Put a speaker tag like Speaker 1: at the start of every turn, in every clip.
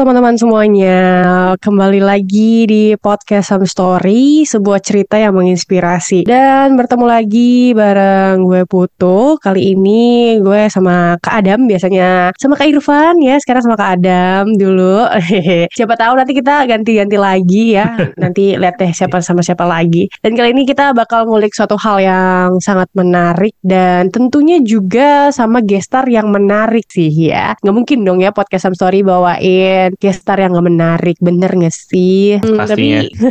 Speaker 1: teman-teman semuanya, kembali lagi di podcast Some Story, sebuah cerita yang menginspirasi. Dan bertemu lagi bareng gue Putu. Kali ini gue sama Kak Adam, biasanya sama Kak Irfan ya, sekarang sama Kak Adam dulu. siapa tahu nanti kita ganti-ganti lagi ya. Nanti lihat deh siapa sama siapa lagi. Dan kali ini kita bakal ngulik suatu hal yang sangat menarik dan tentunya juga sama gestar yang menarik sih ya. Nggak mungkin dong ya podcast Some Story bawain gestar yang gak menarik bener gak sih
Speaker 2: hmm, Pastinya.
Speaker 1: tapi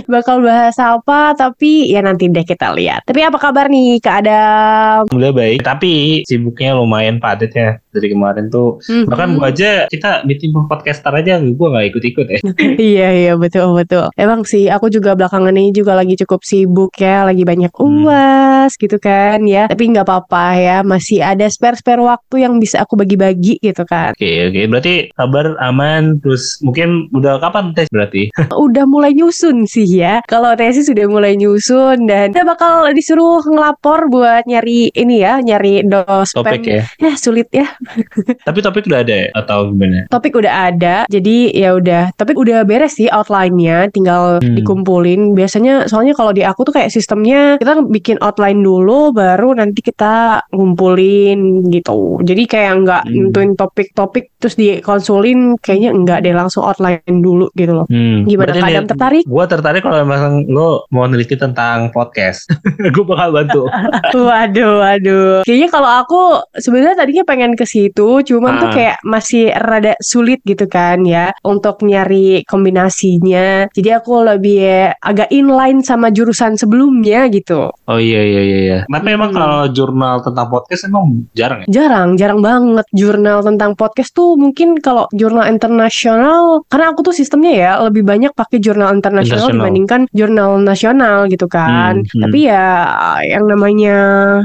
Speaker 1: bakal bahas apa tapi ya nanti deh kita lihat tapi apa kabar nih Kak Adam
Speaker 2: udah baik tapi sibuknya lumayan padat ya dari kemarin tuh hmm. bahkan gua aja kita meeting podcaster aja gua gak ikut-ikut ya
Speaker 1: iya iya betul betul emang sih aku juga belakangan ini juga lagi cukup sibuk ya lagi banyak hmm. uas hmm. gitu kan ya tapi nggak apa-apa ya masih ada spare-spare waktu yang bisa aku bagi-bagi gitu kan
Speaker 2: oke okay, oke okay. berarti kabar aman terus mungkin udah kapan tes berarti?
Speaker 1: udah mulai nyusun sih ya. Kalau tesis sudah mulai nyusun dan kita bakal disuruh ngelapor buat nyari ini ya, nyari dos
Speaker 2: topik ya.
Speaker 1: Ya sulit ya.
Speaker 2: Tapi topik udah ada ya? atau gimana?
Speaker 1: Topik udah ada. Jadi ya udah, topik udah beres sih outline-nya, tinggal hmm. dikumpulin. Biasanya soalnya kalau di aku tuh kayak sistemnya kita bikin outline dulu baru nanti kita ngumpulin gitu. Jadi kayak nggak hmm. nentuin topik-topik terus dikonsulin kayaknya enggak deh langsung outline dulu gitu loh. Hmm. Gimana kadang tertarik?
Speaker 2: Gue tertarik kalau memang lo mau neliti tentang podcast. gue bakal bantu.
Speaker 1: waduh, waduh. Kayaknya kalau aku sebenarnya tadinya pengen ke situ, cuman ah. tuh kayak masih rada sulit gitu kan ya untuk nyari kombinasinya. Jadi aku lebih agak inline sama jurusan sebelumnya gitu.
Speaker 2: Oh iya iya iya. iya. Tapi hmm. emang kalau jurnal tentang podcast emang jarang ya?
Speaker 1: Jarang, jarang banget. Jurnal tentang podcast tuh mungkin kalau jurnal internasional karena aku tuh sistemnya ya lebih banyak pakai jurnal internasional dibandingkan jurnal nasional gitu kan. Hmm, hmm. Tapi ya yang namanya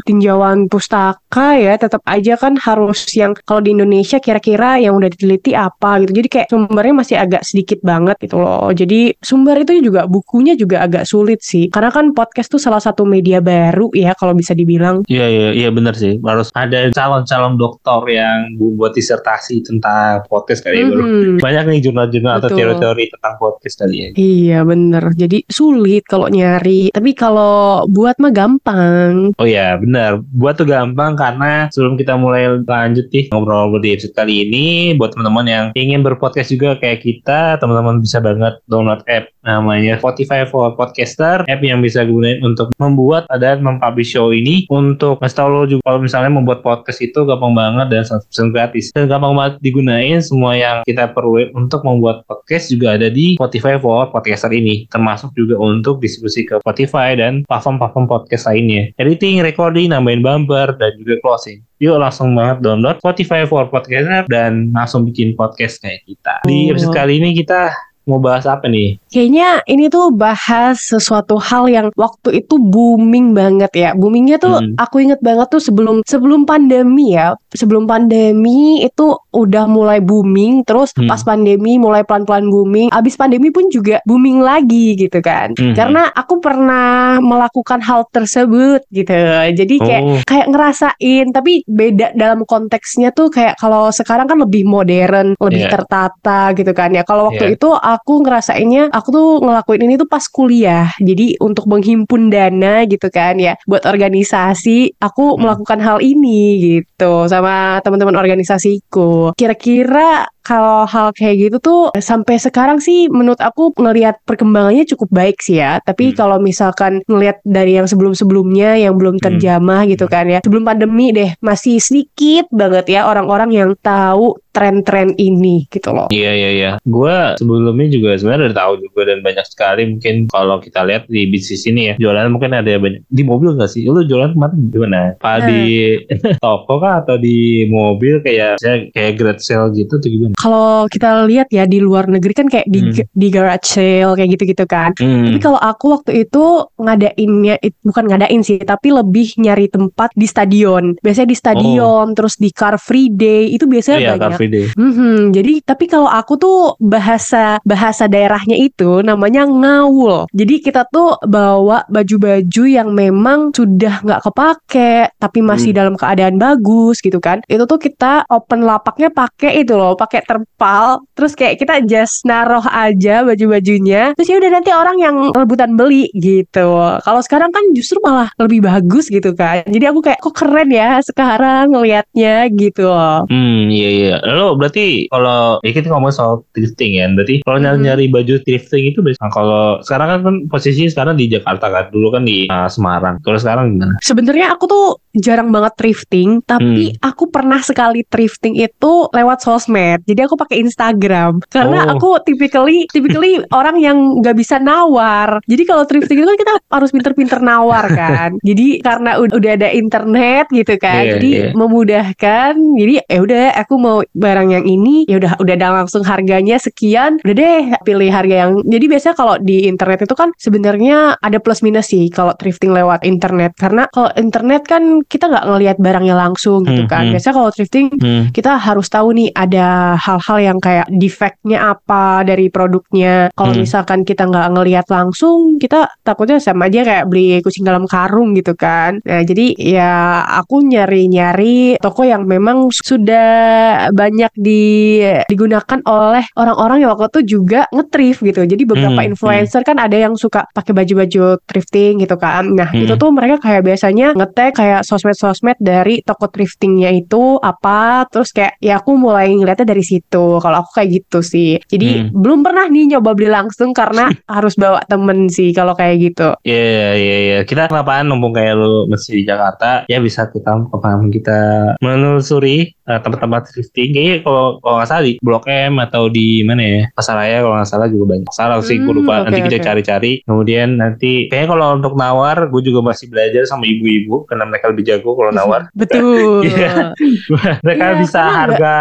Speaker 1: tinjauan pustaka ya tetap aja kan harus yang kalau di Indonesia kira-kira yang udah diteliti apa gitu. Jadi kayak sumbernya masih agak sedikit banget gitu loh. Jadi sumber itu juga bukunya juga agak sulit sih. Karena kan podcast tuh salah satu media baru ya kalau bisa dibilang.
Speaker 2: Iya iya iya benar sih. Harus ada calon-calon doktor yang buat disertasi tentang podcast kali ya. Mm-hmm. Banyak nih jurnal-jurnal atau teori-teori tentang podcast kali ya.
Speaker 1: Iya bener. Jadi sulit kalau nyari. Tapi kalau buat mah gampang.
Speaker 2: Oh iya bener. Buat tuh gampang karena sebelum kita mulai lanjut nih ngobrol-ngobrol di episode kali ini. Buat teman-teman yang ingin berpodcast juga kayak kita. Teman-teman bisa banget download app namanya Spotify for Podcaster. App yang bisa gunain untuk membuat dan mempublish show ini. Untuk ngasih tau lo juga kalau misalnya membuat podcast itu gampang banget dan 100% gratis. Dan gampang banget digunain semua yang kita perlu untuk membuat podcast juga ada di Spotify for podcaster ini termasuk juga untuk distribusi ke Spotify dan platform-platform podcast lainnya. Editing, recording, nambahin bumper dan juga closing. Yuk langsung banget download Spotify for podcaster dan langsung bikin podcast kayak kita. Di episode kali ini kita mau bahas apa nih?
Speaker 1: Kayaknya ini tuh bahas sesuatu hal yang waktu itu booming banget ya. Boomingnya tuh hmm. aku inget banget tuh sebelum sebelum pandemi ya. Sebelum pandemi itu udah mulai booming, terus hmm. pas pandemi mulai pelan-pelan booming. Abis pandemi pun juga booming lagi gitu kan. Hmm. Karena aku pernah melakukan hal tersebut gitu. Jadi kayak oh. kayak ngerasain, tapi beda dalam konteksnya tuh kayak kalau sekarang kan lebih modern, lebih yeah. tertata gitu kan ya. Kalau waktu yeah. itu aku ngerasainnya aku tuh ngelakuin ini tuh pas kuliah. Jadi untuk menghimpun dana gitu kan ya buat organisasi, aku hmm. melakukan hal ini gitu sama teman-teman organisasiku. Kira-kira kalau hal kayak gitu tuh sampai sekarang sih menurut aku ngelihat perkembangannya cukup baik sih ya. Tapi hmm. kalau misalkan ngelihat dari yang sebelum-sebelumnya yang belum hmm. terjamah hmm. gitu kan ya. Sebelum pandemi deh masih sedikit banget ya orang-orang yang tahu tren-tren ini gitu loh.
Speaker 2: Iya iya iya. Gue sebelumnya juga sebenarnya udah tahu juga dan banyak sekali mungkin kalau kita lihat di bisnis ini ya jualan mungkin ada banyak di mobil gak sih? Lu jualan kemarin gimana? Apa hmm. di toko kah atau di mobil kayak kayak great sale gitu tuh gimana?
Speaker 1: Kalau kita lihat ya di luar negeri kan kayak di hmm. di garage sale kayak gitu-gitu kan. Hmm. Tapi kalau aku waktu itu ngadainnya bukan ngadain sih tapi lebih nyari tempat di stadion. Biasanya di stadion oh. terus di car free day itu biasanya oh, iya, banyak
Speaker 2: Free Day.
Speaker 1: Hmm, jadi tapi kalau aku tuh bahasa bahasa daerahnya itu namanya ngawul. Jadi kita tuh bawa baju-baju yang memang sudah nggak kepake tapi masih hmm. dalam keadaan bagus gitu kan. Itu tuh kita open lapaknya pakai itu loh, pakai terpal. Terus kayak kita just naruh aja baju-bajunya. Terus ya udah nanti orang yang rebutan beli gitu. Kalau sekarang kan justru malah lebih bagus gitu kan. Jadi aku kayak kok keren ya sekarang ngelihatnya gitu loh.
Speaker 2: Hmm, iya iya. Lo berarti kalau ya kita ngomong soal thrifting ya. Berarti kalau hmm. nyari baju thrifting itu biasanya kalau sekarang kan, kan posisi sekarang di Jakarta kan. Dulu kan di uh, Semarang. Kalau sekarang gimana?
Speaker 1: Sebenarnya aku tuh jarang banget thrifting, tapi hmm. aku pernah sekali thrifting itu lewat sosmed. Jadi aku pakai Instagram karena oh. aku typically typically orang yang nggak bisa nawar. Jadi kalau thrifting itu kan kita harus pinter-pinter nawar kan. Jadi karena udah ada internet gitu kan, yeah, jadi yeah. memudahkan. Jadi ya udah aku mau barang yang ini, ya udah udah ada langsung harganya sekian. Udah deh pilih harga yang. Jadi biasa kalau di internet itu kan sebenarnya ada plus minus sih kalau thrifting lewat internet. Karena kalau internet kan kita nggak ngelihat barangnya langsung gitu hmm, kan. Hmm. Biasa kalau thrifting hmm. kita harus tahu nih ada hal-hal yang kayak defectnya apa dari produknya. Kalau hmm. misalkan kita nggak ngelihat langsung, kita takutnya sama aja kayak beli kucing dalam karung gitu kan. Nah, jadi ya aku nyari-nyari toko yang memang sudah banyak di digunakan oleh orang-orang yang waktu itu juga ngetrif gitu. Jadi beberapa hmm, hmm. influencer hmm. kan ada yang suka pakai baju-baju thrifting gitu kan. Nah, hmm. itu tuh mereka kayak biasanya ngetek kayak sosmed-sosmed dari toko thriftingnya itu apa, terus kayak ya aku mulai ngeliatnya dari situ. Kalau aku kayak gitu sih. Jadi hmm. belum pernah nih nyoba beli langsung karena harus bawa temen sih kalau kayak gitu.
Speaker 2: Iya yeah, iya yeah, iya. Yeah. Kita kenapaan numpung kayak lu masih di Jakarta, ya bisa kita paham kita menelusuri tempat-tempat thrifting. Kayaknya kalau kalau nggak salah di Blok M atau di mana ya Pasar Raya kalau nggak salah juga banyak. Salah sih hmm, gue lupa. Okay, nanti kita cari-cari. Kemudian nanti kayaknya kalau untuk nawar, gue juga masih belajar sama ibu-ibu karena mereka lebih jago kalau nawar.
Speaker 1: Betul.
Speaker 2: Iya. mereka ya, bisa harga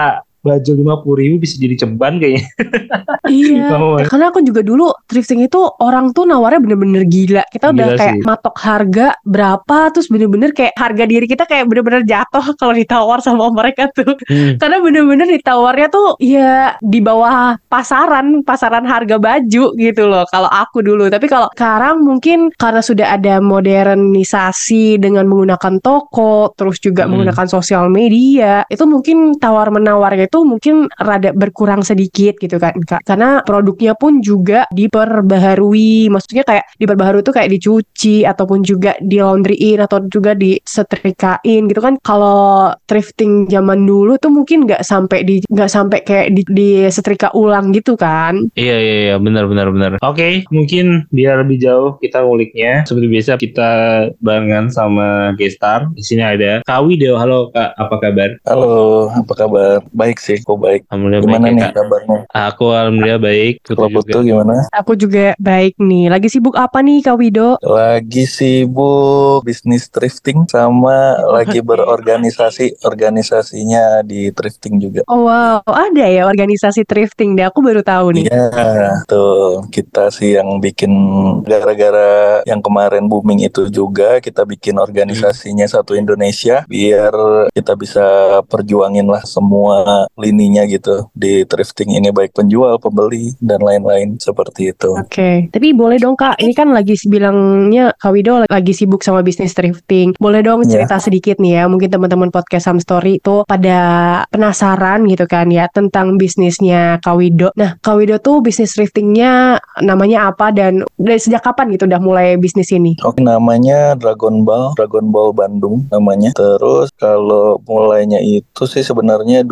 Speaker 2: baju lima puluh ribu bisa jadi ceban kayaknya.
Speaker 1: iya. ya, karena aku juga dulu thrifting itu orang tuh nawarnya bener-bener gila. Kita gila udah kayak sih. matok harga berapa, terus bener-bener kayak harga diri kita kayak bener-bener jatuh kalau ditawar sama mereka tuh. Hmm. Karena bener-bener ditawarnya tuh ya di bawah pasaran, pasaran harga baju gitu loh. Kalau aku dulu, tapi kalau sekarang mungkin karena sudah ada modernisasi dengan menggunakan toko, terus juga hmm. menggunakan sosial media, itu mungkin tawar menawarnya itu mungkin rada berkurang sedikit gitu kan Kak. Karena produknya pun juga diperbaharui. Maksudnya kayak diperbaharui itu kayak dicuci ataupun juga di laundryin atau juga disetrikain gitu kan. Kalau thrifting zaman dulu tuh mungkin nggak sampai di nggak sampai kayak di, di setrika ulang gitu kan.
Speaker 2: Iya iya iya benar benar benar. Oke, okay, mungkin biar lebih jauh kita nguliknya seperti biasa kita barengan sama Gestar. Di sini ada Kawi Dewa. Halo Kak, apa kabar?
Speaker 3: Halo, apa kabar? Baik sih, kok baik.
Speaker 2: Alhamdulillah
Speaker 3: gimana
Speaker 2: baik,
Speaker 3: nih ya, kabarnya?
Speaker 2: Aku alhamdulillah baik.
Speaker 3: Kalau Putu gimana?
Speaker 1: Aku juga baik nih. Lagi sibuk apa nih Kak Wido?
Speaker 3: Lagi sibuk bisnis thrifting sama lagi berorganisasi organisasinya di thrifting juga.
Speaker 1: Oh wow, ada ya organisasi thrifting deh. Aku baru tahu nih.
Speaker 3: Iya, tuh kita sih yang bikin gara-gara yang kemarin booming itu juga kita bikin organisasinya satu Indonesia biar kita bisa perjuangin lah semua lininya gitu di thrifting ini baik penjual, pembeli dan lain-lain seperti itu.
Speaker 1: Oke, okay. tapi boleh dong Kak, ini kan lagi bilangnya Kak Wido lagi sibuk sama bisnis thrifting. Boleh dong iya. cerita yeah. sedikit nih ya, mungkin teman-teman podcast Sam Story itu pada penasaran gitu kan ya tentang bisnisnya Kak Wido. Nah, Kak Wido tuh bisnis thriftingnya namanya apa dan dari sejak kapan gitu udah mulai bisnis ini?
Speaker 3: Oke, namanya Dragon Ball, Dragon Ball Bandung namanya. Terus kalau mulainya itu sih sebenarnya sebenarnya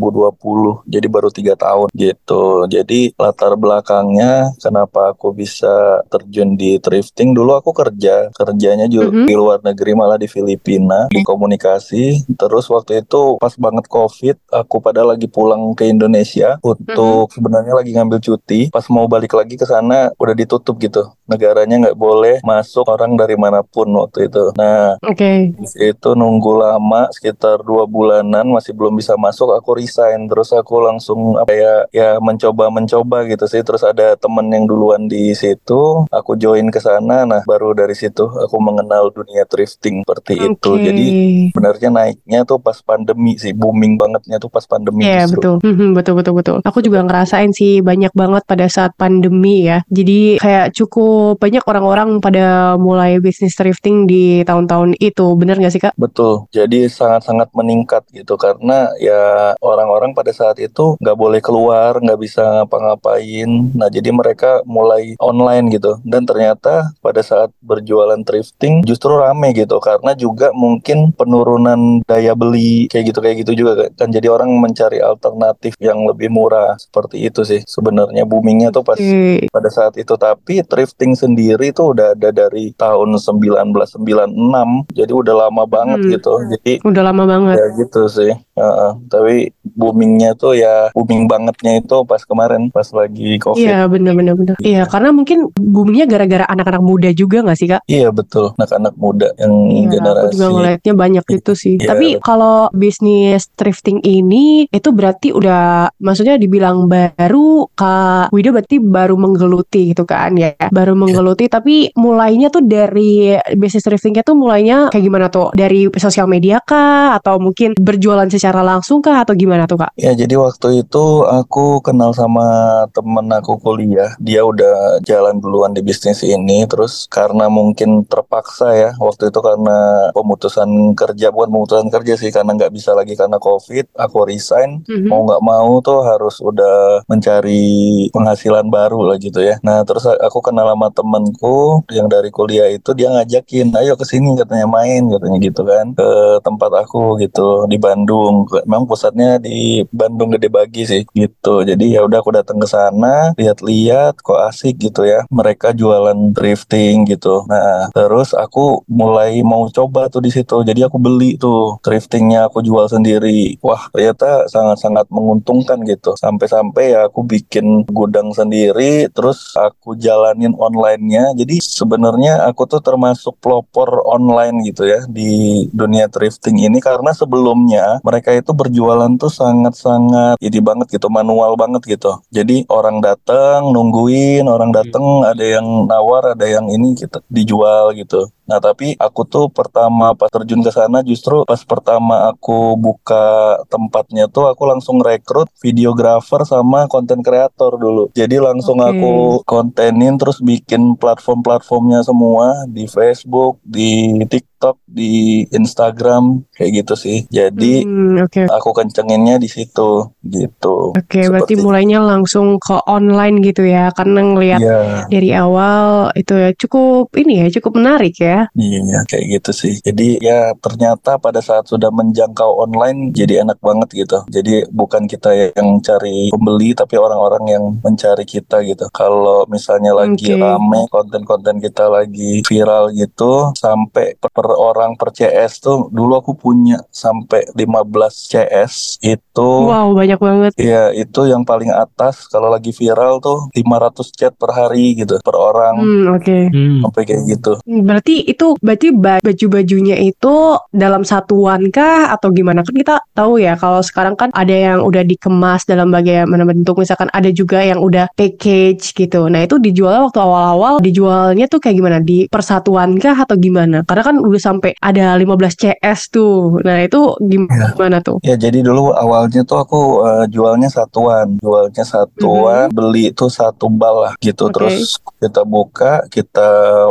Speaker 3: 2020 jadi baru tiga tahun gitu. Jadi latar belakangnya kenapa aku bisa terjun di thrifting? Dulu aku kerja kerjanya juga mm -hmm. di luar negeri malah di Filipina di komunikasi. Terus waktu itu pas banget covid aku pada lagi pulang ke Indonesia untuk mm -hmm. sebenarnya lagi ngambil cuti. Pas mau balik lagi ke sana udah ditutup gitu. Negaranya nggak boleh masuk orang dari mana pun waktu itu. Nah
Speaker 1: okay.
Speaker 3: itu nunggu lama sekitar dua bulanan masih belum bisa bisa masuk aku resign terus aku langsung apa ya ya mencoba mencoba gitu sih. Terus ada temen yang duluan di situ aku join ke sana. Nah baru dari situ aku mengenal dunia thrifting seperti okay. itu jadi sebenarnya naiknya tuh pas pandemi sih booming bangetnya tuh pas pandemi
Speaker 1: yeah, betul. Hmm, betul betul betul. Aku juga ngerasain sih banyak banget pada saat pandemi ya. Jadi kayak cukup banyak orang-orang pada mulai bisnis thrifting di tahun-tahun itu. Bener gak sih kak?
Speaker 3: Betul. Jadi sangat-sangat meningkat gitu. Karena ya orang-orang pada saat itu nggak boleh keluar nggak bisa ngapa-ngapain. Nah jadi mereka mulai online gitu. Dan ternyata pada saat berjualan thrifting justru rame gitu. Karena juga mungkin penurunan daya beli kayak gitu kayak gitu juga kan. Jadi orang mencari alternatif yang lebih murah seperti itu sih sebenarnya boomingnya tuh pas hmm. pada saat itu. Tapi thrifting sendiri tuh udah ada dari tahun 1996 jadi udah lama banget hmm. gitu. Jadi
Speaker 1: udah lama banget.
Speaker 3: ya gitu sih uh, tapi boomingnya tuh ya booming bangetnya itu pas kemarin pas lagi covid.
Speaker 1: Iya bener bener bener. Iya karena mungkin boomingnya gara-gara anak-anak muda juga gak sih kak?
Speaker 3: Iya betul. Anak-anak muda yang iya, generasi
Speaker 1: aku juga ngeliatnya banyak gitu sih. Iya. tapi kalau bisnis thrifting ini itu berarti udah maksudnya dibilang baru kak Wida berarti baru menggeluti gitu kan ya? Baru iya. menggeluti yeah. tapi mulainya tuh dari bisnis thriftingnya tuh mulainya kayak gimana tuh? Dari sosial media kah? Atau mungkin berjualan secara langsung kah atau gimana tuh kak?
Speaker 3: Ya jadi waktu itu aku kenal sama temen aku kuliah. Dia udah jalan duluan di bisnis ini. Terus karena mungkin terpaksa ya waktu itu karena pemutusan kerja bukan pemutusan kerja sih karena nggak bisa lagi karena covid aku resign. Mm -hmm. mau nggak mau tuh harus udah mencari penghasilan baru lah gitu ya. Nah terus aku kenal sama temenku yang dari kuliah itu dia ngajakin ayo ke sini katanya main katanya gitu kan ke tempat aku gitu di Bandung memang pusatnya di Bandung Gede Bagi sih gitu. Jadi ya udah aku datang ke sana lihat-lihat kok asik gitu ya. Mereka jualan thrifting gitu. Nah terus aku mulai mau coba tuh di situ. Jadi aku beli tuh thriftingnya aku jual sendiri. Wah ternyata sangat-sangat menguntungkan gitu. Sampai-sampai ya aku bikin gudang sendiri terus aku jalanin onlinenya. Jadi sebenarnya aku tuh termasuk pelopor online gitu ya di dunia thrifting ini. Karena sebelumnya mereka itu berjualan tuh sangat-sangat ini banget gitu manual banget gitu jadi orang datang nungguin orang datang hmm. ada yang nawar ada yang ini gitu dijual gitu Nah tapi aku tuh pertama pas terjun ke sana justru pas pertama aku buka tempatnya tuh aku langsung rekrut videografer sama konten kreator dulu. Jadi langsung okay. aku kontenin terus bikin platform-platformnya semua di Facebook, di TikTok, di Instagram kayak gitu sih. Jadi hmm, okay. aku kencenginnya di situ gitu.
Speaker 1: Oke, okay, berarti mulainya langsung ke online gitu ya karena ngelihat yeah. dari awal itu ya cukup ini ya cukup menarik ya
Speaker 3: Iya, kayak gitu sih. Jadi ya ternyata pada saat sudah menjangkau online jadi enak banget gitu. Jadi bukan kita yang cari pembeli tapi orang-orang yang mencari kita gitu. Kalau misalnya lagi okay. rame konten-konten kita lagi viral gitu sampai per, per orang per CS tuh dulu aku punya sampai 15 CS itu
Speaker 1: Wow, banyak banget.
Speaker 3: Iya, itu yang paling atas kalau lagi viral tuh 500 chat per hari gitu per orang.
Speaker 1: Hmm, oke. Okay.
Speaker 3: Hmm. Sampai kayak gitu.
Speaker 1: Berarti itu berarti baju-bajunya itu dalam satuan kah? Atau gimana? Kan kita tahu ya kalau sekarang kan ada yang udah dikemas dalam bagaimana bentuk misalkan ada juga yang udah package gitu. Nah itu dijual waktu awal-awal dijualnya tuh kayak gimana? Di persatuan kah atau gimana? Karena kan udah sampai ada 15 CS tuh. Nah itu gimana ya. tuh?
Speaker 3: Ya jadi dulu awalnya tuh aku uh, jualnya satuan. Jualnya satuan mm -hmm. beli itu satu bal lah gitu. Okay. terus kita buka kita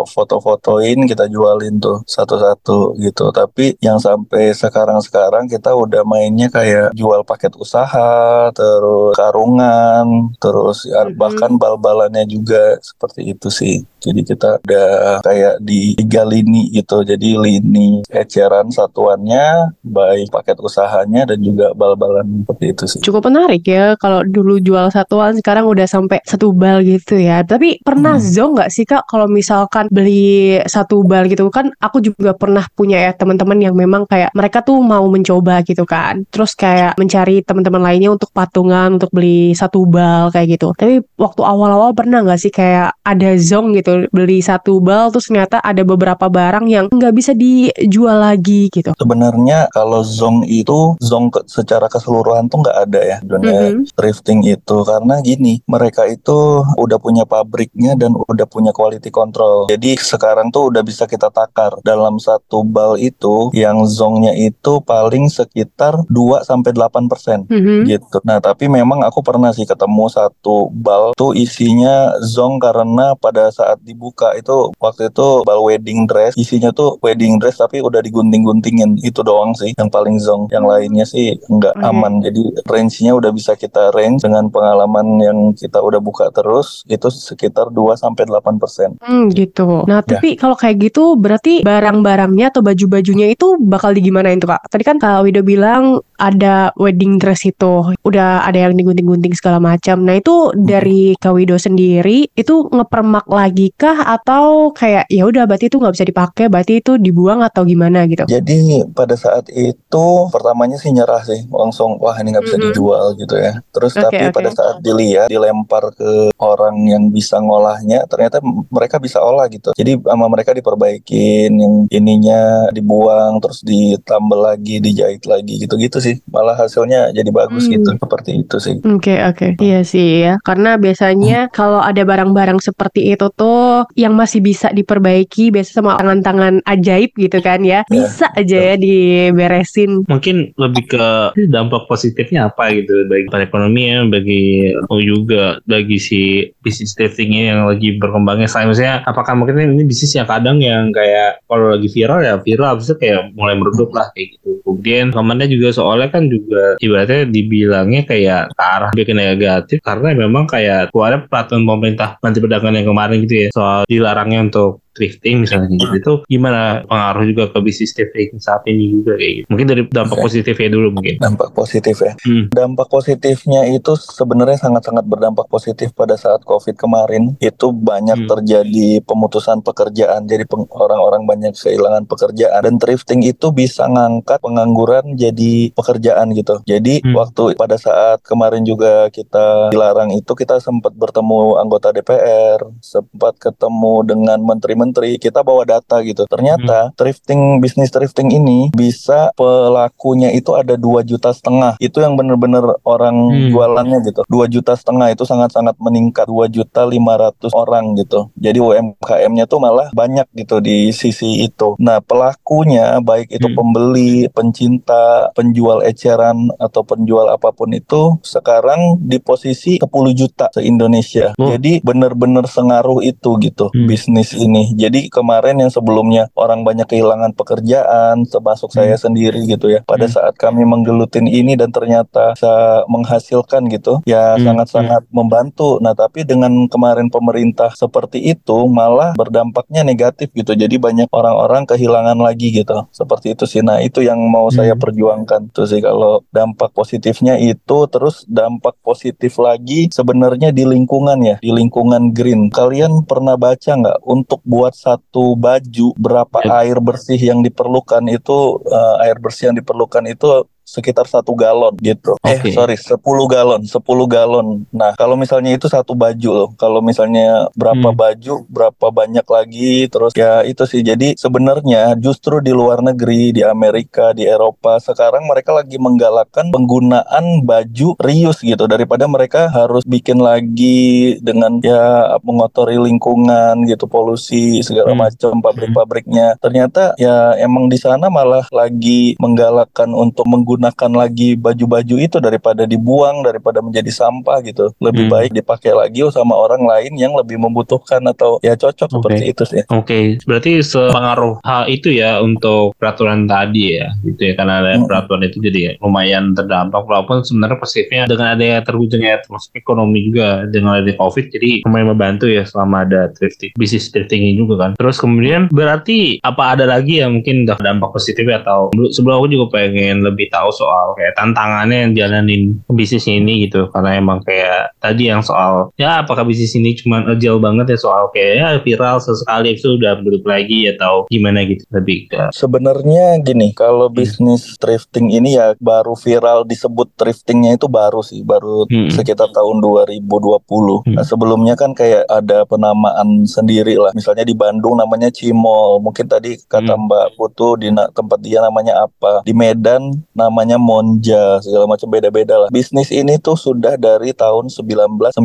Speaker 3: foto-fotoin kita jualin tuh satu-satu gitu. Tapi yang sampai sekarang-sekarang kita udah mainnya kayak jual paket usaha terus karungan terus mm-hmm. bahkan bal-balannya juga seperti itu sih. Jadi kita udah kayak di tiga lini gitu. Jadi lini eceran satuannya baik paket usahanya dan juga bal-balan seperti itu sih.
Speaker 1: Cukup menarik ya kalau dulu jual satuan sekarang udah sampai satu bal gitu ya. Tapi pernah hmm. zong nggak sih kak kalau misalkan beli satu bal gitu. Kan aku juga pernah punya ya teman-teman yang memang kayak mereka tuh mau mencoba gitu kan. Terus kayak mencari teman-teman lainnya untuk patungan untuk beli satu bal kayak gitu. Tapi waktu awal-awal pernah nggak sih kayak ada zong gitu beli satu bal terus ternyata ada beberapa barang yang nggak bisa dijual lagi gitu.
Speaker 3: Sebenarnya kalau zong itu zong ke, secara keseluruhan tuh nggak ada ya dunia mm -hmm. thrifting itu. Karena gini mereka itu udah punya pabriknya dan udah punya quality control. Jadi sekarang tuh udah bisa kita takar dalam satu bal itu yang zongnya itu paling sekitar 2 sampai 8 persen mm-hmm. gitu. Nah tapi memang aku pernah sih ketemu satu bal tuh isinya zong karena pada saat dibuka itu waktu itu bal wedding dress isinya tuh wedding dress tapi udah digunting-guntingin itu doang sih yang paling zong. Yang lainnya sih nggak okay. aman. Jadi range-nya udah bisa kita range dengan pengalaman yang kita udah buka terus itu sekitar 2 sampai 8 persen.
Speaker 1: Hmm, gitu. Nah ya. tapi kalau kayak gitu berarti barang-barangnya atau baju-bajunya itu bakal digimanain tuh kak? Tadi kan Kak Wido bilang ada wedding dress itu udah ada yang digunting-gunting segala macam. Nah itu dari Kak Wido sendiri itu ngepermak lagi kah atau kayak ya udah berarti itu nggak bisa dipakai, berarti itu dibuang atau gimana gitu?
Speaker 3: Jadi pada saat itu pertamanya sih nyerah sih langsung wah ini nggak bisa mm -hmm. dijual gitu ya. Terus okay, tapi okay. pada saat dilihat dilempar ke orang yang bisa ngolahnya ternyata mereka bisa olah gitu. Jadi sama mereka diperbaikin yang ininya dibuang terus ditambal lagi dijahit lagi gitu-gitu sih. Malah hasilnya jadi bagus hmm. gitu seperti itu sih.
Speaker 1: Oke okay, oke. Okay. iya sih ya. Karena biasanya hmm. kalau ada barang-barang seperti itu tuh yang masih bisa diperbaiki biasa sama tangan-tangan ajaib gitu kan ya, ya bisa aja ya diberesin.
Speaker 2: Mungkin lebih ke dampak positifnya apa gitu bagi perekonomian bagi oh juga bagi si bisnis thriftingnya yang lagi berkembangnya. Saya maksudnya apakah mungkin ini bisnis yang kadang yang kayak kalau lagi viral ya viral habis itu kayak mulai meredup lah kayak gitu. Kemudian komennya juga soalnya kan juga ibaratnya dibilangnya kayak ke arah bikin negatif karena memang kayak keluarnya peraturan pemerintah Menteri Perdagangan yang kemarin gitu ya soal dilarangnya untuk thrifting misalnya gitu itu gimana pengaruh juga ke bisnis thrifting saat ini juga kayak gitu mungkin dari dampak okay. positifnya dulu mungkin
Speaker 3: dampak positif ya hmm. dampak positifnya itu sebenarnya sangat-sangat berdampak positif pada saat covid kemarin itu banyak hmm. terjadi pemutusan pekerjaan jadi orang-orang banyak kehilangan pekerjaan dan thrifting itu bisa ngangkat pengangguran jadi pekerjaan gitu jadi hmm. waktu pada saat kemarin juga kita dilarang itu kita sempat bertemu anggota DPR sempat ketemu dengan menteri-menteri menteri kita bawa data gitu ternyata hmm. thrifting bisnis thrifting ini bisa pelakunya itu ada dua juta setengah itu yang bener-bener orang hmm. jualannya gitu dua juta setengah itu sangat-sangat meningkat dua juta lima ratus orang gitu jadi UMKM-nya tuh malah banyak gitu di sisi itu nah pelakunya baik itu hmm. pembeli pencinta penjual eceran atau penjual apa pun itu sekarang di posisi 10 juta se Indonesia oh. jadi bener-bener sengaruh itu gitu hmm. bisnis ini jadi kemarin yang sebelumnya orang banyak kehilangan pekerjaan, termasuk hmm. saya sendiri gitu ya. Pada hmm. saat kami menggelutin ini dan ternyata bisa menghasilkan gitu, ya hmm. sangat-sangat hmm. membantu. Nah, tapi dengan kemarin pemerintah seperti itu malah berdampaknya negatif gitu. Jadi banyak orang-orang kehilangan lagi gitu. Seperti itu sih. Nah, itu yang mau hmm. saya perjuangkan tuh sih kalau dampak positifnya itu terus dampak positif lagi sebenarnya di lingkungan ya, di lingkungan green. Kalian pernah baca nggak untuk buat membuat satu baju berapa ya. air bersih yang diperlukan itu uh, air bersih yang diperlukan itu sekitar satu galon gitu. Okay. Eh sorry, 10 galon, 10 galon. Nah kalau misalnya itu satu baju loh. Kalau misalnya berapa hmm. baju, berapa banyak lagi, terus ya itu sih. Jadi sebenarnya justru di luar negeri, di Amerika, di Eropa sekarang mereka lagi menggalakkan penggunaan baju reuse gitu daripada mereka harus bikin lagi dengan ya mengotori lingkungan gitu, polusi segala hmm. macam pabrik-pabriknya. Ternyata ya emang di sana malah lagi menggalakkan untuk menggunakan gunakan lagi baju-baju itu daripada dibuang daripada menjadi sampah gitu lebih hmm. baik dipakai lagi sama orang lain yang lebih membutuhkan atau ya cocok okay. seperti itu sih
Speaker 2: oke okay. berarti sepengaruh hal itu ya untuk peraturan tadi ya gitu ya karena ada hmm. peraturan itu jadi lumayan terdampak walaupun sebenarnya positifnya dengan adanya terwujudnya termasuk ekonomi juga dengan adanya covid jadi lumayan membantu ya selama ada thrifting bisnis thrifting ini juga kan terus kemudian berarti apa ada lagi yang mungkin dampak positifnya atau sebelum aku juga pengen lebih tahu tahu soal kayak tantangannya yang jalanin bisnis ini gitu karena emang kayak tadi yang soal ya apakah bisnis ini cuma agile banget ya soal kayak ya viral sesekali itu udah balik lagi atau gimana gitu lebih ke
Speaker 3: sebenarnya gini kalau hmm. bisnis thrifting ini ya baru viral disebut thriftingnya itu baru sih baru hmm. sekitar tahun 2020 hmm. nah sebelumnya kan kayak ada penamaan sendiri lah misalnya di Bandung namanya Cimol mungkin tadi kata hmm. Mbak Putu di tempat dia namanya apa di Medan namanya Monja segala macam beda-beda lah. Bisnis ini tuh sudah dari tahun 1996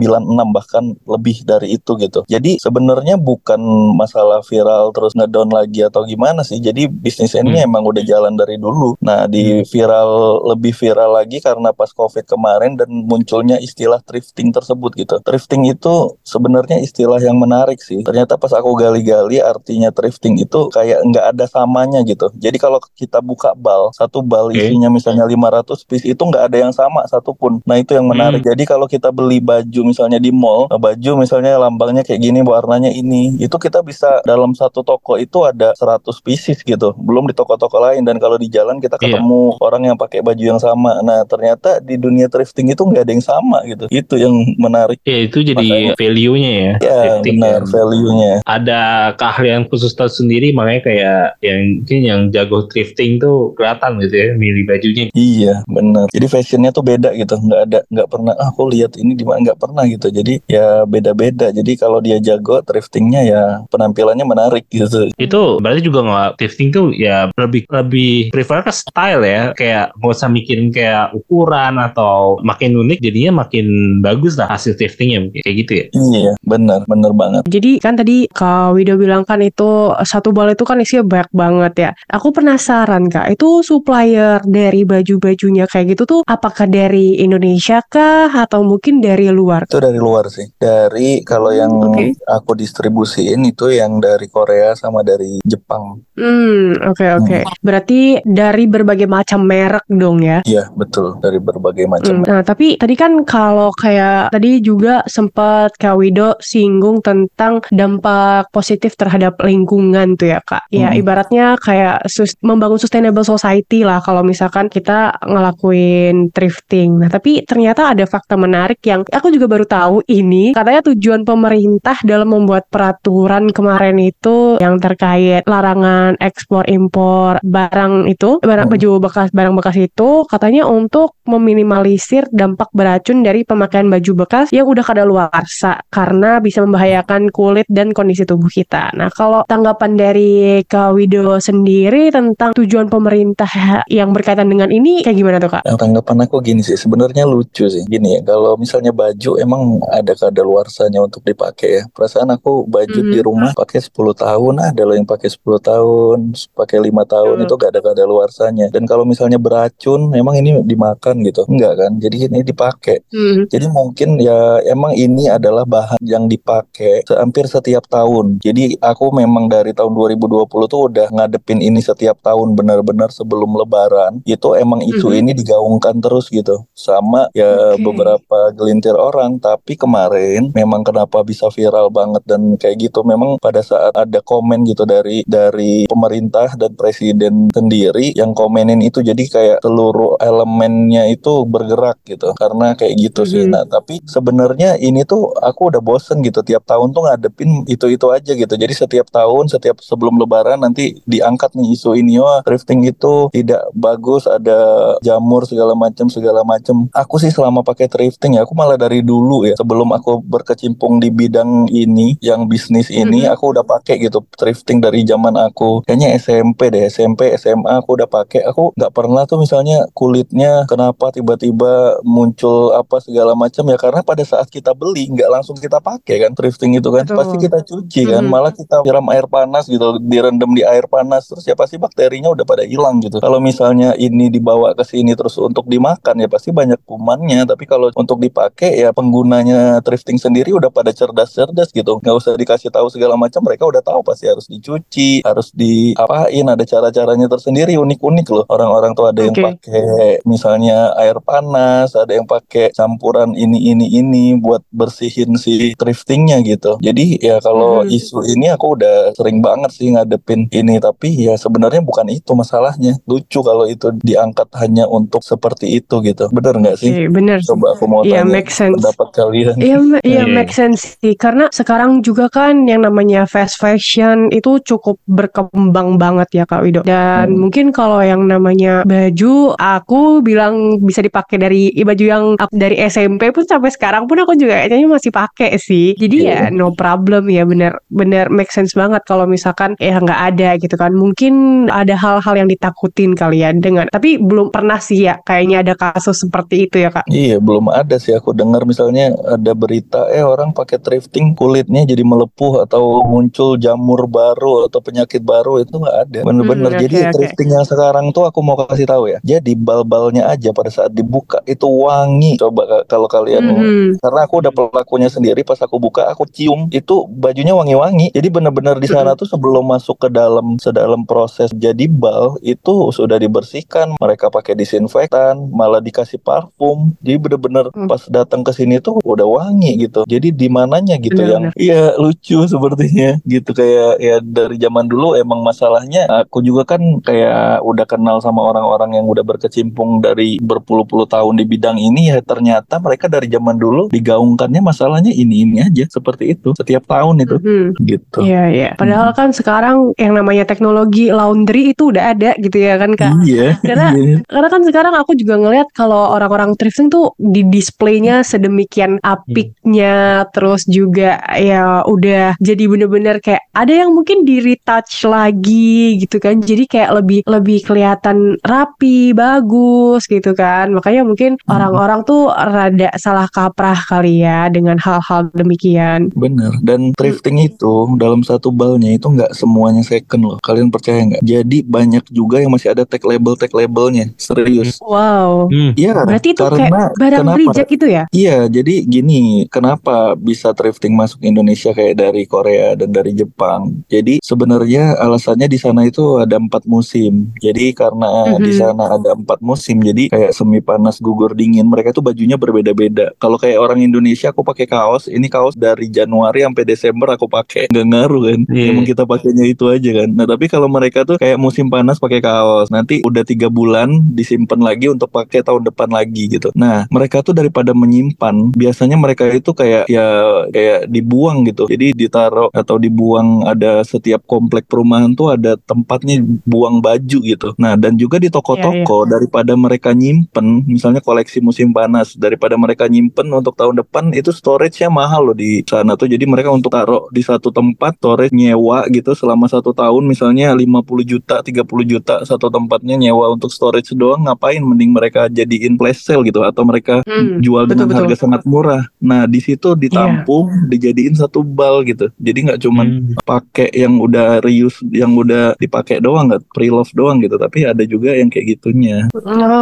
Speaker 3: bahkan lebih dari itu gitu. Jadi sebenarnya bukan masalah viral terus ngedown lagi atau gimana sih. Jadi bisnis ini hmm. emang udah jalan dari dulu. Nah di hmm. viral lebih viral lagi karena pas covid kemarin dan munculnya istilah thrifting tersebut gitu. Thrifting itu sebenarnya istilah yang menarik sih. Ternyata pas aku gali-gali artinya thrifting itu kayak nggak ada samanya gitu. Jadi kalau kita buka bal satu bal okay. isinya misalnya 500 piece itu nggak ada yang sama satupun. Nah itu yang menarik. Hmm. jadi kalau kita beli baju misalnya di mall baju misalnya lambangnya kayak gini warnanya ini itu kita bisa dalam satu toko itu ada 100 pieces gitu. Belum di toko-toko lain. Dan kalau di jalan kita iya. ketemu yeah. orang yang pakai baju yang sama. Nah ternyata di dunia thrifting itu nggak ada yang sama gitu. Itu yang menarik.
Speaker 2: Ya yeah, itu jadi value-nya ya
Speaker 3: ya benar value-nya.
Speaker 2: Ada keahlian khusus tersendiri makanya kayak yang mungkin yang jago thrifting tuh kelihatan gitu ya milih bajunya.
Speaker 3: Iya benar. Jadi fashionnya tuh beda gitu. Nggak ada nggak pernah ah, aku lihat ini di mana. Nggak pernah gitu. Jadi ya beda-beda. Jadi kalau dia jago thriftingnya ya penampilannya menarik gitu.
Speaker 2: Itu berarti juga nggak thrifting tuh ya lebih lebih prefer ke style ya. Kayak nggak usah mikirin kayak ukuran atau makin unik jadinya makin bagus lah hasil thriftingnya kayak gitu ya.
Speaker 3: Iya benar. Benar banget.
Speaker 1: Jadi kan tadi Kak Wido bilang kan itu satu bal itu kan isinya banyak banget ya. Aku penasaran Kak. Itu supplier dari baju-bajunya kayak gitu tuh apakah dari Indonesia kah atau mungkin dari luar?
Speaker 3: Itu dari luar sih. Dari kalau yang okay. aku distribusiin itu yang dari Korea sama dari Jepang.
Speaker 1: Hmm, oke okay, oke. Okay. Hmm. Berarti dari berbagai macam merek dong ya?
Speaker 3: Iya, betul. Dari berbagai macam.
Speaker 1: Hmm, nah, tapi tadi kan kalau kayak tadi juga sempat Kak Wido singgung tentang dampak positif terhadap lingkungan tuh ya, Kak. Ya, hmm. ibaratnya kayak sus membangun sustainable society lah kalau misalkan kita ngelakuin thrifting. Nah, tapi ternyata ada fakta menarik yang aku juga baru tahu ini katanya tujuan pemerintah dalam membuat peraturan kemarin itu yang terkait larangan ekspor impor barang itu barang baju bekas barang bekas itu katanya untuk meminimalisir dampak beracun dari pemakaian baju bekas yang udah kada kadaluarsa karena bisa membahayakan kulit dan kondisi tubuh kita. Nah, kalau tanggapan dari Kak Wido sendiri tentang tujuan pemerintah yang berkaitan dengan ini kayak gimana tuh Kak?
Speaker 3: Yang tanggapan aku gini sih, sebenarnya lucu sih. Gini ya, kalau misalnya baju emang ada kadaluarsanya untuk dipakai ya. Perasaan aku baju mm -hmm. di rumah pakai 10 tahun, ada loh yang pakai 10 tahun, pakai lima tahun mm. itu gak ada kadaluarsanya. Dan kalau misalnya beracun, emang ini dimakan gitu. Enggak kan? Jadi ini dipakai. Mm. Jadi mungkin ya emang ini adalah bahan yang dipakai hampir setiap tahun. Jadi aku memang dari tahun 2020 tuh udah ngadepin ini setiap tahun benar-benar sebelum lebaran. Itu emang isu mm -hmm. ini digaungkan terus gitu. Sama ya okay. beberapa gelintir orang, tapi kemarin memang kenapa bisa viral banget dan kayak gitu memang pada saat ada komen gitu dari dari pemerintah dan presiden sendiri yang komenin itu jadi kayak seluruh elemennya itu bergerak gitu karena kayak gitu mm -hmm. sih. Nah, tapi sebenarnya ini tuh aku udah bosen gitu tiap tahun tuh ngadepin itu-itu aja gitu. Jadi setiap tahun setiap sebelum lebaran nanti diangkat nih isu ini wah thrifting itu tidak bagus ada jamur segala macam segala macam. Aku sih selama pakai thrifting ya aku malah dari dulu ya sebelum aku berkecimpung di bidang ini yang bisnis ini mm -hmm. aku udah pakai gitu thrifting dari zaman aku kayaknya SMP deh SMP SMA aku udah pakai aku nggak pernah tuh misalnya kulitnya kenapa tiba-tiba muncul apa segala macam ya karena pada saat kita beli nggak langsung kita pakai kan thrifting itu kan Betul. pasti kita cuci kan mm -hmm. malah kita siram air panas gitu direndam di air panas terus ya pasti bakterinya udah pada hilang gitu kalau misalnya ini dibawa ke sini terus untuk dimakan ya pasti banyak kumannya. Tapi kalau untuk dipakai ya penggunanya thrifting sendiri udah pada cerdas-cerdas gitu. Nggak usah dikasih tahu segala macam mereka udah tahu pasti harus dicuci harus diapain. Ada cara-caranya tersendiri unik-unik loh. Orang-orang tuh ada okay. yang pakai misalnya air panas ada yang pakai campuran ini ini ini buat bersihin si thriftingnya gitu. Jadi ya kalau hmm. isu ini aku udah sering banget sih ngadepin ini. Tapi ya sebenarnya bukan itu masalahnya. Lucu kalau itu diangkat hanya untuk seperti itu gitu. Bener nggak sih?
Speaker 1: Okay, bener.
Speaker 3: Coba aku mau
Speaker 1: Iya,
Speaker 3: tanya
Speaker 1: make sense.
Speaker 3: pendapat kalian.
Speaker 1: Iya, iya
Speaker 2: Iya.
Speaker 1: make sense sih. Karena sekarang juga kan yang namanya fast fashion itu cukup berkembang banget ya Kak Wido. Dan
Speaker 3: Hmm.
Speaker 1: mungkin kalau yang namanya baju, aku bilang bisa dipakai dari i- baju yang dari SMP pun sampai sekarang pun aku juga kayaknya masih pakai sih. Jadi ya
Speaker 3: Iya.
Speaker 1: no problem ya bener bener make sense banget kalau misalkan ya nggak ada gitu kan. Mungkin ada hal-hal yang ditakutin kalian dengan tapi belum pernah sih ya kayaknya ada kasus seperti itu ya Kak.
Speaker 3: Iya belum ada sih aku dengar. Misalnya ada berita eh orang pakai thrifting kulitnya jadi melepuh atau muncul jamur baru atau penyakit baru itu nggak ada. Bener-bener.
Speaker 1: Hmm,
Speaker 3: jadi
Speaker 1: oke.
Speaker 3: thrifting yang sekarang tuh aku mau kasih tahu ya. Jadi bal-balnya aja pada saat dibuka itu wangi. Coba kalau kalian
Speaker 1: Mhm.
Speaker 3: karena aku udah pelakunya sendiri pas aku buka aku cium itu bajunya wangi-wangi. Jadi bener-bener di sana tuh sebelum masuk ke dalam sedalam proses jadi bal itu sudah dibersihkan mereka pakai disinfektan malah dikasih parfum jadi bener-bener
Speaker 1: Hmm.
Speaker 3: pas datang ke sini tuh udah wangi gitu jadi di mananya gitu yang
Speaker 1: Bener-bener.
Speaker 3: iya lucu sepertinya gitu kayak ya dari zaman dulu emang masalahnya aku juga kan kayak udah kenal sama orang-orang yang udah berkecimpung dari berpuluh-puluh tahun di bidang ini ya ternyata mereka dari zaman dulu digaungkannya masalahnya ini ini aja seperti itu setiap tahun itu
Speaker 1: Mhm.
Speaker 3: gitu
Speaker 1: Iya, iya. Padahal kan sekarang yang namanya teknologi laundry itu udah ada gitu ya kan Kak.
Speaker 3: iya
Speaker 1: Karena-
Speaker 3: iya.
Speaker 1: Karena kan sekarang aku juga ngelihat kalau orang-orang thrifting tuh di displaynya sedemikian apiknya, terus juga ya udah jadi bener-bener kayak ada yang mungkin di retouch lagi gitu kan. Jadi kayak lebih lebih kelihatan rapi, bagus gitu kan. Makanya mungkin orang-orang tuh rada salah kaprah kali ya dengan hal-hal demikian.
Speaker 3: Bener dan thrifting itu dalam satu balnya itu nggak semuanya second loh kalian percaya nggak jadi banyak juga yang masih ada tag label tag labelnya serius
Speaker 1: Wow.
Speaker 2: Hmm.
Speaker 3: Iya
Speaker 1: Berarti itu
Speaker 3: karena
Speaker 1: kayak barang
Speaker 3: kenapa?
Speaker 1: reject gitu ya?
Speaker 3: Iya, jadi gini, kenapa bisa thrifting masuk Indonesia kayak dari Korea dan dari Jepang? Jadi sebenarnya alasannya di sana itu ada empat musim. Jadi karena di
Speaker 1: Mhm.
Speaker 3: sana ada empat musim, jadi kayak semi panas, gugur dingin, mereka tuh bajunya berbeda-beda. Kalau kayak orang Indonesia, aku pakai kaos, ini kaos dari Januari sampai Desember aku pakai, nggak ngaruh kan?
Speaker 2: Iya.
Speaker 3: Emang kita pakainya itu aja kan. Nah tapi kalau mereka tuh kayak musim panas pakai kaos, nanti udah tiga bulan disimpan lagi untuk pakai tahun depan lagi gitu. Nah mereka tuh daripada menyimpan, biasanya mereka itu kayak ya kayak dibuang gitu. Jadi ditaruh atau dibuang ada setiap komplek perumahan tuh ada tempatnya buang baju gitu. Nah dan juga di toko-toko daripada mereka nyimpen, misalnya koleksi musim panas, daripada mereka nyimpen untuk tahun depan itu storage-nya mahal loh di sana tuh. Jadi mereka untuk taruh di satu tempat storage nyewa gitu selama satu tahun misalnya 50 juta, 30 juta satu tempatnya nyewa untuk storage doang ngapain mending mereka jadiin flash sale gitu atau mereka
Speaker 1: Hmm,
Speaker 3: jual dengan
Speaker 1: betul-betul.
Speaker 3: harga sangat murah. Nah, di situ ditampung, dijadiin satu bal gitu. Jadi nggak cuman
Speaker 2: Hmm.
Speaker 3: pakai yang udah reuse yang udah dipakai doang nggak pre-love doang gitu, tapi ada juga yang kayak gitunya.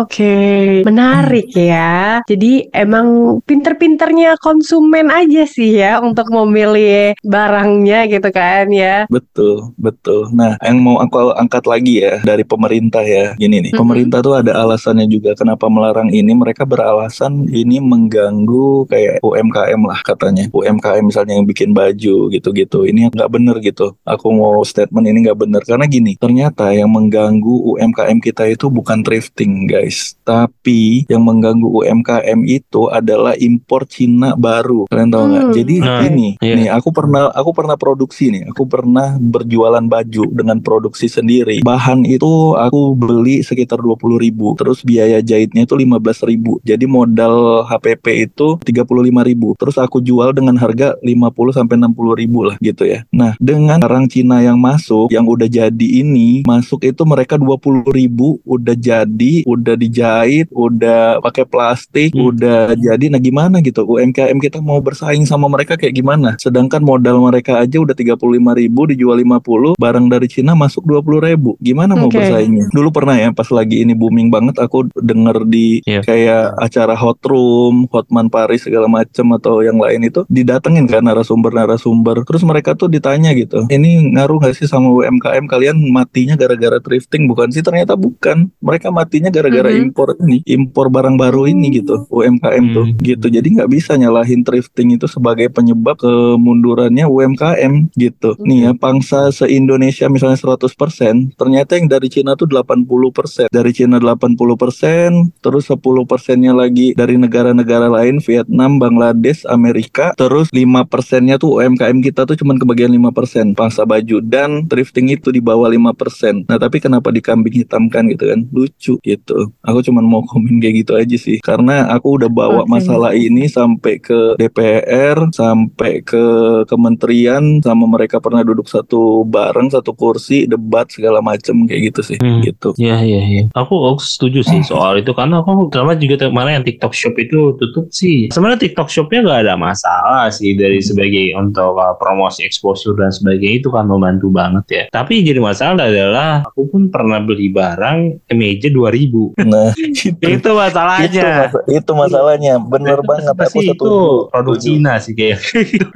Speaker 1: Oke, menarik ya. Jadi emang pinter-pinternya konsumen aja sih ya untuk memilih barangnya gitu kan ya.
Speaker 3: Betul, betul. Nah, yang mau aku angkat lagi ya dari pemerintah ya. Gini nih,
Speaker 1: Mhm.
Speaker 3: pemerintah tuh ada alasannya juga kenapa melarang ini. Mereka beralasan ini mengganggu kayak UMKM lah katanya. UMKM misalnya yang bikin baju gitu-gitu. Ini nggak bener gitu. Aku mau statement ini nggak bener karena gini. Ternyata yang mengganggu UMKM kita itu bukan thrifting guys, tapi yang mengganggu UMKM itu adalah impor Cina baru. Kalian tahu nggak?
Speaker 1: Hmm,
Speaker 3: Jadi
Speaker 2: Nah,
Speaker 3: gini,
Speaker 2: iya.
Speaker 3: nih aku pernah aku pernah produksi nih. Aku pernah berjualan baju dengan produksi sendiri. Bahan itu aku beli sekitar 20.000 ribu. Terus biaya jahitnya itu 15.000 ribu. Jadi modal HPP itu 35.000 ribu. Terus aku jual dengan harga 50 sampai 60 ribu lah gitu ya. Nah dengan barang Cina yang masuk, yang udah jadi ini masuk itu mereka 20.000 ribu udah jadi, udah dijahit, udah pakai plastik,
Speaker 2: Hmm.
Speaker 3: udah jadi. Nah gimana gitu? UMKM kita mau bersaing sama mereka kayak gimana? Sedangkan modal mereka aja udah 35.000 ribu dijual 50, barang dari Cina masuk 20.000 ribu. Gimana mau
Speaker 1: Oke.
Speaker 3: bersaingnya? Dulu pernah ya pas lagi ini booming banget aku denger di
Speaker 2: Iya.
Speaker 3: kayak acara Hot Room, Hotman Paris segala macem atau yang lain itu didatengin kan narasumber-narasumber. Terus mereka tuh ditanya gitu, ini ngaruh gak sih sama UMKM kalian matinya gara-gara thrifting bukan sih? Ternyata bukan. Mereka matinya gara-gara
Speaker 1: Mhm.
Speaker 3: impor ini, impor barang baru ini gitu, UMKM tuh
Speaker 2: Hmm.
Speaker 3: gitu. Jadi nggak bisa nyalahin thrifting itu sebagai penyebab kemundurannya UMKM gitu. Nih ya, pangsa se-Indonesia misalnya 100%, ternyata yang dari Cina tuh 80% persen dari Cina 80 persen terus 10 persennya lagi dari negara-negara lain Vietnam Bangladesh Amerika terus 5 persennya tuh UMKM kita tuh cuman kebagian 5 persen. Pangsa baju dan thrifting itu di bawah 5 persen. Nah tapi kenapa dikambing hitamkan gitu kan? Lucu gitu. Aku cuman mau komen kayak gitu aja sih. Karena aku udah bawa okay. masalah ini sampai ke DPR sampai ke kementerian sama mereka pernah duduk satu bareng satu kursi debat segala macem kayak gitu sih. Hmm. gitu.
Speaker 2: Iya iya iya aku, aku setuju sih soal itu. Karena aku terutama juga mana yang TikTok Shop itu tutup sih. Sebenarnya TikTok Shopnya nggak ada masalah sih dari hmm. sebagai untuk uh, promosi exposure dan sebagainya itu kan membantu banget ya. Tapi jadi masalah adalah aku pun pernah beli barang meja dua ribu. Nah itu, itu masalahnya.
Speaker 3: Itu, itu masalahnya. Bener itu banget
Speaker 2: aku itu produk Cina sih kayak.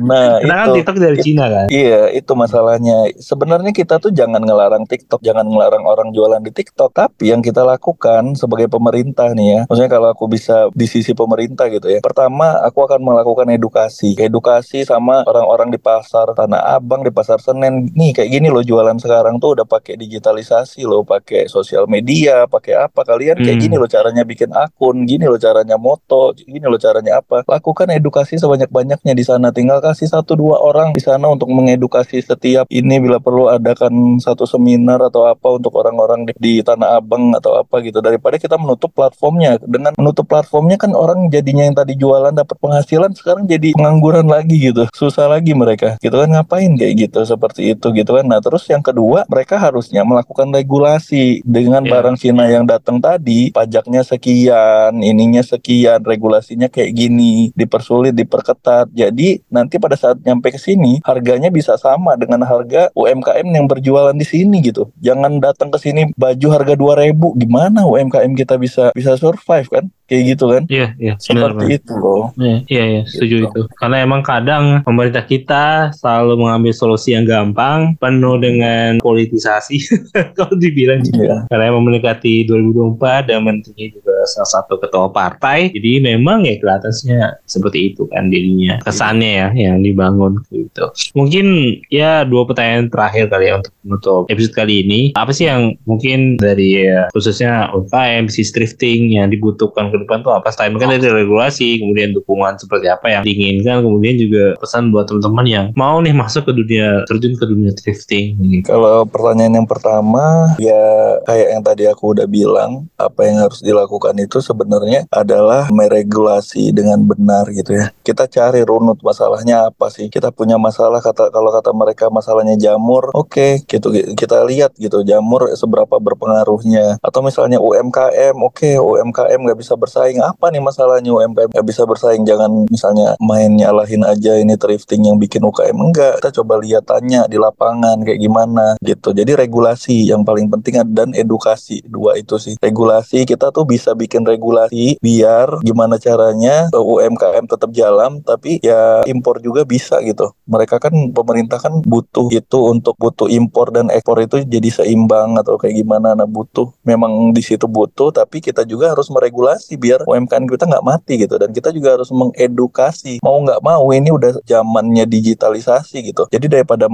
Speaker 3: Nah
Speaker 2: Karena kan
Speaker 3: itu,
Speaker 2: TikTok dari Cina kan.
Speaker 3: iya itu masalahnya. Sebenarnya kita tuh jangan ngelarang TikTok jangan ngelarang orang jualan di TikTok. Tapi yang kita lakukan sebagai pemerintah nih ya. Maksudnya kalau aku bisa di sisi pemerintah gitu ya. Pertama aku akan melakukan edukasi. Edukasi sama orang-orang di pasar Tanah Abang di pasar Senen. Nih kayak gini loh jualan sekarang tuh udah pakai digitalisasi loh. Pakai sosial media pakai apa. Kalian kayak hmm. gini loh caranya bikin akun gini loh caranya moto gini loh caranya apa. Lakukan edukasi sebanyak-banyaknya di sana. Tinggal kasih satu dua orang di sana untuk mengedukasi setiap ini bila perlu adakan satu seminar atau apa untuk orang-orang di, di Tanah Abang atau apa gitu daripada kita menutup platformnya. Dengan menutup platformnya kan orang jadinya yang tadi jualan dapat penghasilan sekarang jadi pengangguran lagi gitu. Susah lagi mereka. Gitu kan ngapain kayak gitu seperti itu gitu kan. Nah terus yang kedua mereka harusnya melakukan regulasi. Dengan yeah. barang Cina yang datang tadi pajaknya sekian ininya sekian regulasinya kayak gini dipersulit diperketat. Jadi nanti pada saat nyampe ke sini harganya bisa sama dengan harga UMKM yang berjualan di sini gitu. Jangan datang ke sini baju harga 2000 gimana UMKM kita bisa bisa survive kan? Kayak gitu kan?
Speaker 2: Iya iya
Speaker 3: seperti benar, itu loh.
Speaker 2: Iya iya, iya setuju gitu. itu. Karena emang kadang pemerintah kita selalu mengambil solusi yang gampang penuh dengan politisasi kalau dibilang gitu. Iya. karena emang mendekati 2024 dan menterinya juga salah satu ketua partai. Jadi memang ya kelihatannya seperti itu kan dirinya. Kesannya ya yang dibangun gitu. Mungkin ya dua pertanyaan terakhir kali ya untuk menutup episode kali ini. Apa sih yang mungkin dari ya, khususnya UKM bisnis drifting yang dibutuhkan ke depan tuh apa? Selain kan dari regulasi kemudian dukungan seperti apa yang diinginkan kemudian juga pesan buat teman-teman yang mau nih masuk ke dunia terjun ke dunia drifting
Speaker 3: gitu. kalau pertanyaan yang pertama ya kayak yang tadi aku udah bilang apa yang harus dilakukan itu sebenarnya adalah meregulasi dengan benar gitu ya. Kita cari runut masalahnya apa sih? Kita punya masalah kata kalau kata mereka masalahnya jamur oke okay, gitu kita lihat gitu jamur seberapa berpengaruhnya. Atau misalnya UMKM oke okay, UMKM nggak bisa bersaing. Apa nih masalahnya UMKM nggak bisa bersaing jangan misalnya main nyalahin aja ini thrifting yang bikin UKM enggak. Kita coba lihat tanya di lapangan kayak gimana gitu. Jadi regulasi yang paling penting dan edukasi dua itu sih. Regulasi kita tuh bisa bikin regulasi biar gimana caranya UMKM tetap jalan tapi ya impor juga bisa gitu. Mereka kan pemerintah kan butuh itu untuk butuh impor dan ekspor itu jadi seimbang atau kayak gimana. Nah butuh memang di situ butuh tapi kita juga harus meregulasi biar UMKM kita nggak mati gitu. Dan kita juga harus mengedukasi mau nggak mau ini udah zamannya digitalisasi gitu. Jadi daripada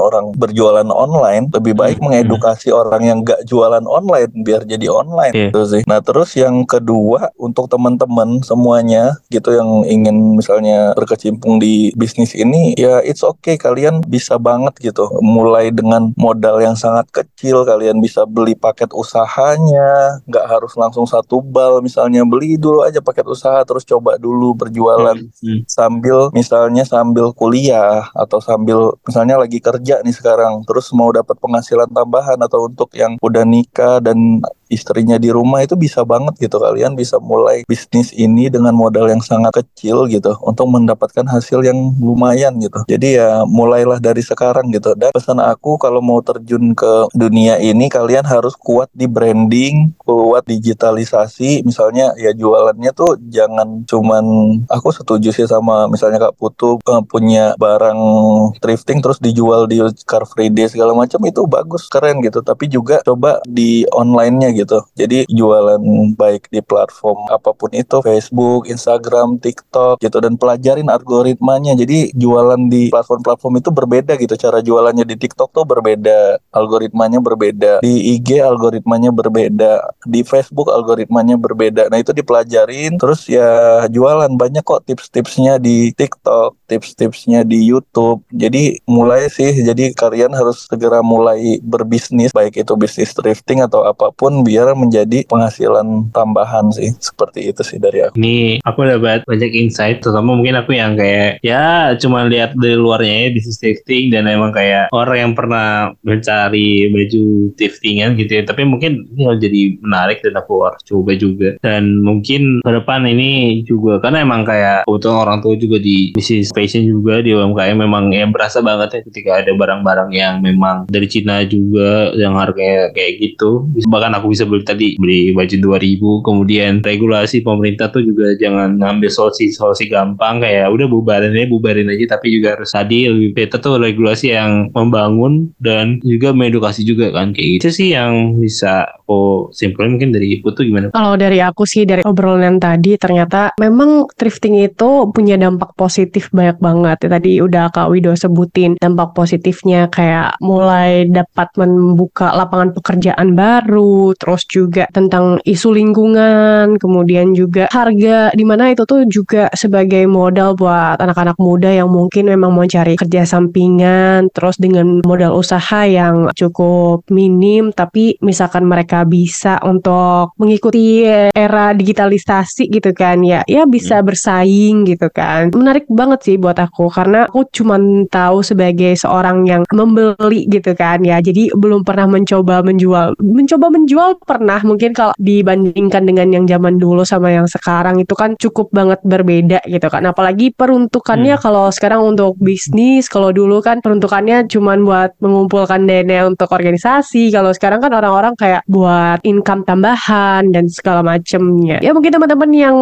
Speaker 3: orang berjualan online lebih baik hmm. mengedukasi orang yang nggak jualan online biar jadi online yeah. gitu sih. Nah terus yang kedua untuk teman-teman semuanya gitu yang ingin misalnya berkecimpung di bisnis ini ya it's okay kalian bisa banget gitu. Mulai dengan modal yang sangat kecil kalian bisa beli paket usahanya nggak harus langsung satu bal misalnya beli dulu aja paket usaha terus coba dulu berjualan. Hmm, hmm. sambil misalnya sambil kuliah atau sambil misalnya lagi kerja nih sekarang terus mau dapat penghasilan tambahan atau untuk yang udah nikah dan istrinya di rumah itu bisa banget gitu kalian bisa mulai bisnis ini dengan modal yang sangat kecil gitu untuk mendapatkan hasil yang lumayan gitu. Jadi ya mulailah dari sekarang gitu. Dan pesan aku kalau mau terjun ke dunia ini kalian harus kuat di branding kuat digitalisasi. Misalnya ya jualannya tuh jangan cuman aku setuju sih sama misalnya Kak Putu uh, punya barang thrifting terus dijual di Car Free Day segala macam itu bagus keren gitu. Tapi juga coba di online-nya gitu. Jadi jualan baik di platform apa pun itu Facebook Instagram TikTok gitu dan pelajarin algoritmanya. Jadi jualan di platform-platform itu berbeda gitu. Cara jualannya di TikTok tuh berbeda algoritmanya berbeda di IG algoritmanya berbeda di Facebook algoritmanya berbeda. Nah itu dipelajarin terus ya jualan. Banyak kok tips-tipsnya di TikTok tips-tipsnya di YouTube. Jadi mulai sih. Jadi kalian harus segera mulai berbisnis baik itu bisnis thrifting atau apa pun biar menjadi penghasilan tambahan sih seperti itu sih dari aku.
Speaker 2: Ini aku dapat banyak insight terutama mungkin aku yang kayak ya cuma lihat dari luarnya ya bisnis thrifting dan emang kayak orang yang pernah mencari baju thriftingan gitu ya. Tapi mungkin ini jadi menarik dan aku harus coba juga. Dan mungkin ke depan ini juga karena emang kayak kebetulan orang tua juga di bisnis fashion juga di UMKM memang ya berasa banget ya ketika ada barang-barang yang memang dari Cina juga yang harganya kayak gitu. Bahkan aku bisa beli tadi beli baju 2000 kemudian regulasi pemerintah tuh juga jangan ngambil solusi solusi gampang kayak udah bubarin aja bubarin aja tapi juga harus tadi lebih better tuh regulasi yang membangun dan juga mengedukasi juga kan kayak gitu sih yang bisa aku simpulin mungkin dari ibu tuh gimana?
Speaker 1: Kalau dari aku sih dari obrolan tadi ternyata memang thrifting itu punya dampak positif banyak banget. Ya, tadi udah Kak Wido sebutin dampak positifnya kayak mulai dapat membuka lapangan pekerjaan baru, terus juga tentang isu lingkungan, kemudian juga harga di mana itu tuh juga sebagai modal buat anak-anak muda yang mungkin memang mau cari kerja sampingan, terus dengan modal usaha yang cukup minim tapi misalkan mereka bisa untuk mengikuti era digitalisasi gitu kan ya ya bisa hmm. bersaing gitu kan menarik banget sih buat aku karena aku cuma tahu sebagai seorang yang membeli gitu kan ya jadi belum pernah mencoba menjual mencoba menjual pernah mungkin kalau dibandingkan dengan yang zaman dulu sama yang sekarang itu kan cukup banget berbeda gitu kan apalagi peruntukannya hmm. kalau sekarang untuk bisnis kalau dulu kan peruntukannya cuma buat mengumpulkan dana untuk organisasi kalau sekarang kan orang-orang kayak buat income tambahan dan segala macemnya. Ya mungkin teman-teman yang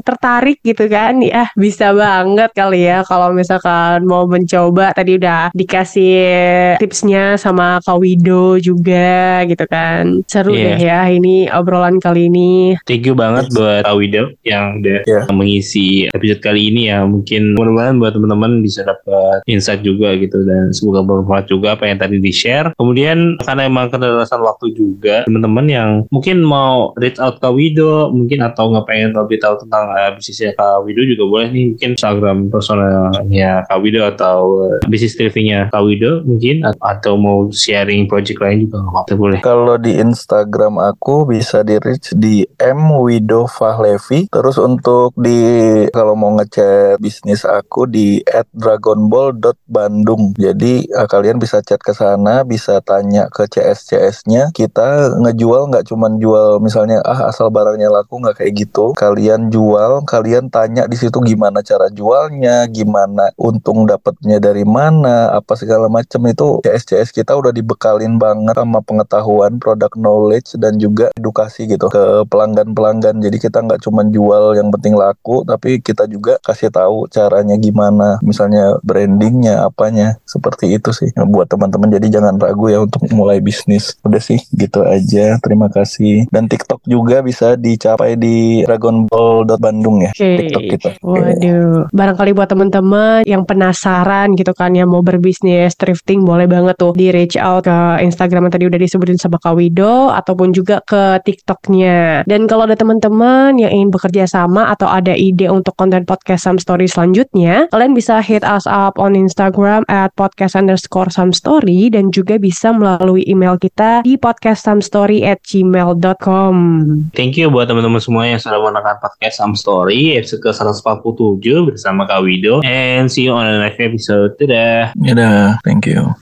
Speaker 1: tertarik gitu kan, ya bisa banget kali ya kalau misalkan mau mencoba. Tadi udah dikasih tipsnya sama Kak Wido juga gitu kan. Seru yeah. deh ya ini obrolan kali ini.
Speaker 2: Thank you banget buat Kak Wido yang udah yeah. mengisi episode kali ini ya. Mungkin mudah-mudahan buat teman-teman bisa dapat insight juga gitu dan semoga bermanfaat juga apa yang tadi di share. Kemudian karena emang keterbatasan waktu juga teman-teman yang mungkin mau reach out ke Wido mungkin atau nggak pengen lebih tahu tentang uh, bisnisnya Kak Wido juga boleh nih mungkin Instagram personalnya Kak Wido atau uh, bisnis TV-nya Kak Wido mungkin atau mau sharing project lain juga nggak apa-apa boleh
Speaker 3: kalau di Instagram aku bisa di reach di M. Wido Fahlevi terus untuk di kalau mau ngechat bisnis aku di at dragonball.bandung jadi uh, kalian bisa chat ke sana bisa tanya ke CS CS-nya kita ngejual nggak cuman jual misalnya ah asal barangnya laku nggak kayak gitu. Kalian jual kalian tanya di situ gimana cara jualnya gimana untung dapatnya dari mana apa segala macam itu CS CS kita udah dibekalin banget sama pengetahuan produk knowledge dan juga edukasi gitu ke pelanggan pelanggan jadi kita nggak cuman jual yang penting laku tapi kita juga kasih tahu caranya gimana misalnya brandingnya apanya seperti itu sih buat teman-teman jadi jangan ragu ya untuk mulai bisnis udah sih gitu aja. Terima kasih. Dan TikTok juga bisa dicapai di dragonball.bandung ya. Okay. TikTok kita.
Speaker 1: Waduh. Barangkali buat teman-teman yang penasaran gitu kan ya mau berbisnis thrifting boleh banget tuh di reach out ke Instagram yang tadi udah disebutin sama Kak Wido ataupun juga ke TikToknya. Dan kalau ada teman-teman yang ingin bekerja sama atau ada ide untuk konten podcast Some Story selanjutnya, kalian bisa hit us up on Instagram at podcast underscore some story dan juga bisa melalui email kita di podcast podcastsamstory at gmail.com
Speaker 2: Thank you buat teman-teman semua yang sudah menonton podcast Sam Story episode ke 147 bersama Kak Wido and see you on the next episode. Dadah.
Speaker 3: Dadah. Thank you.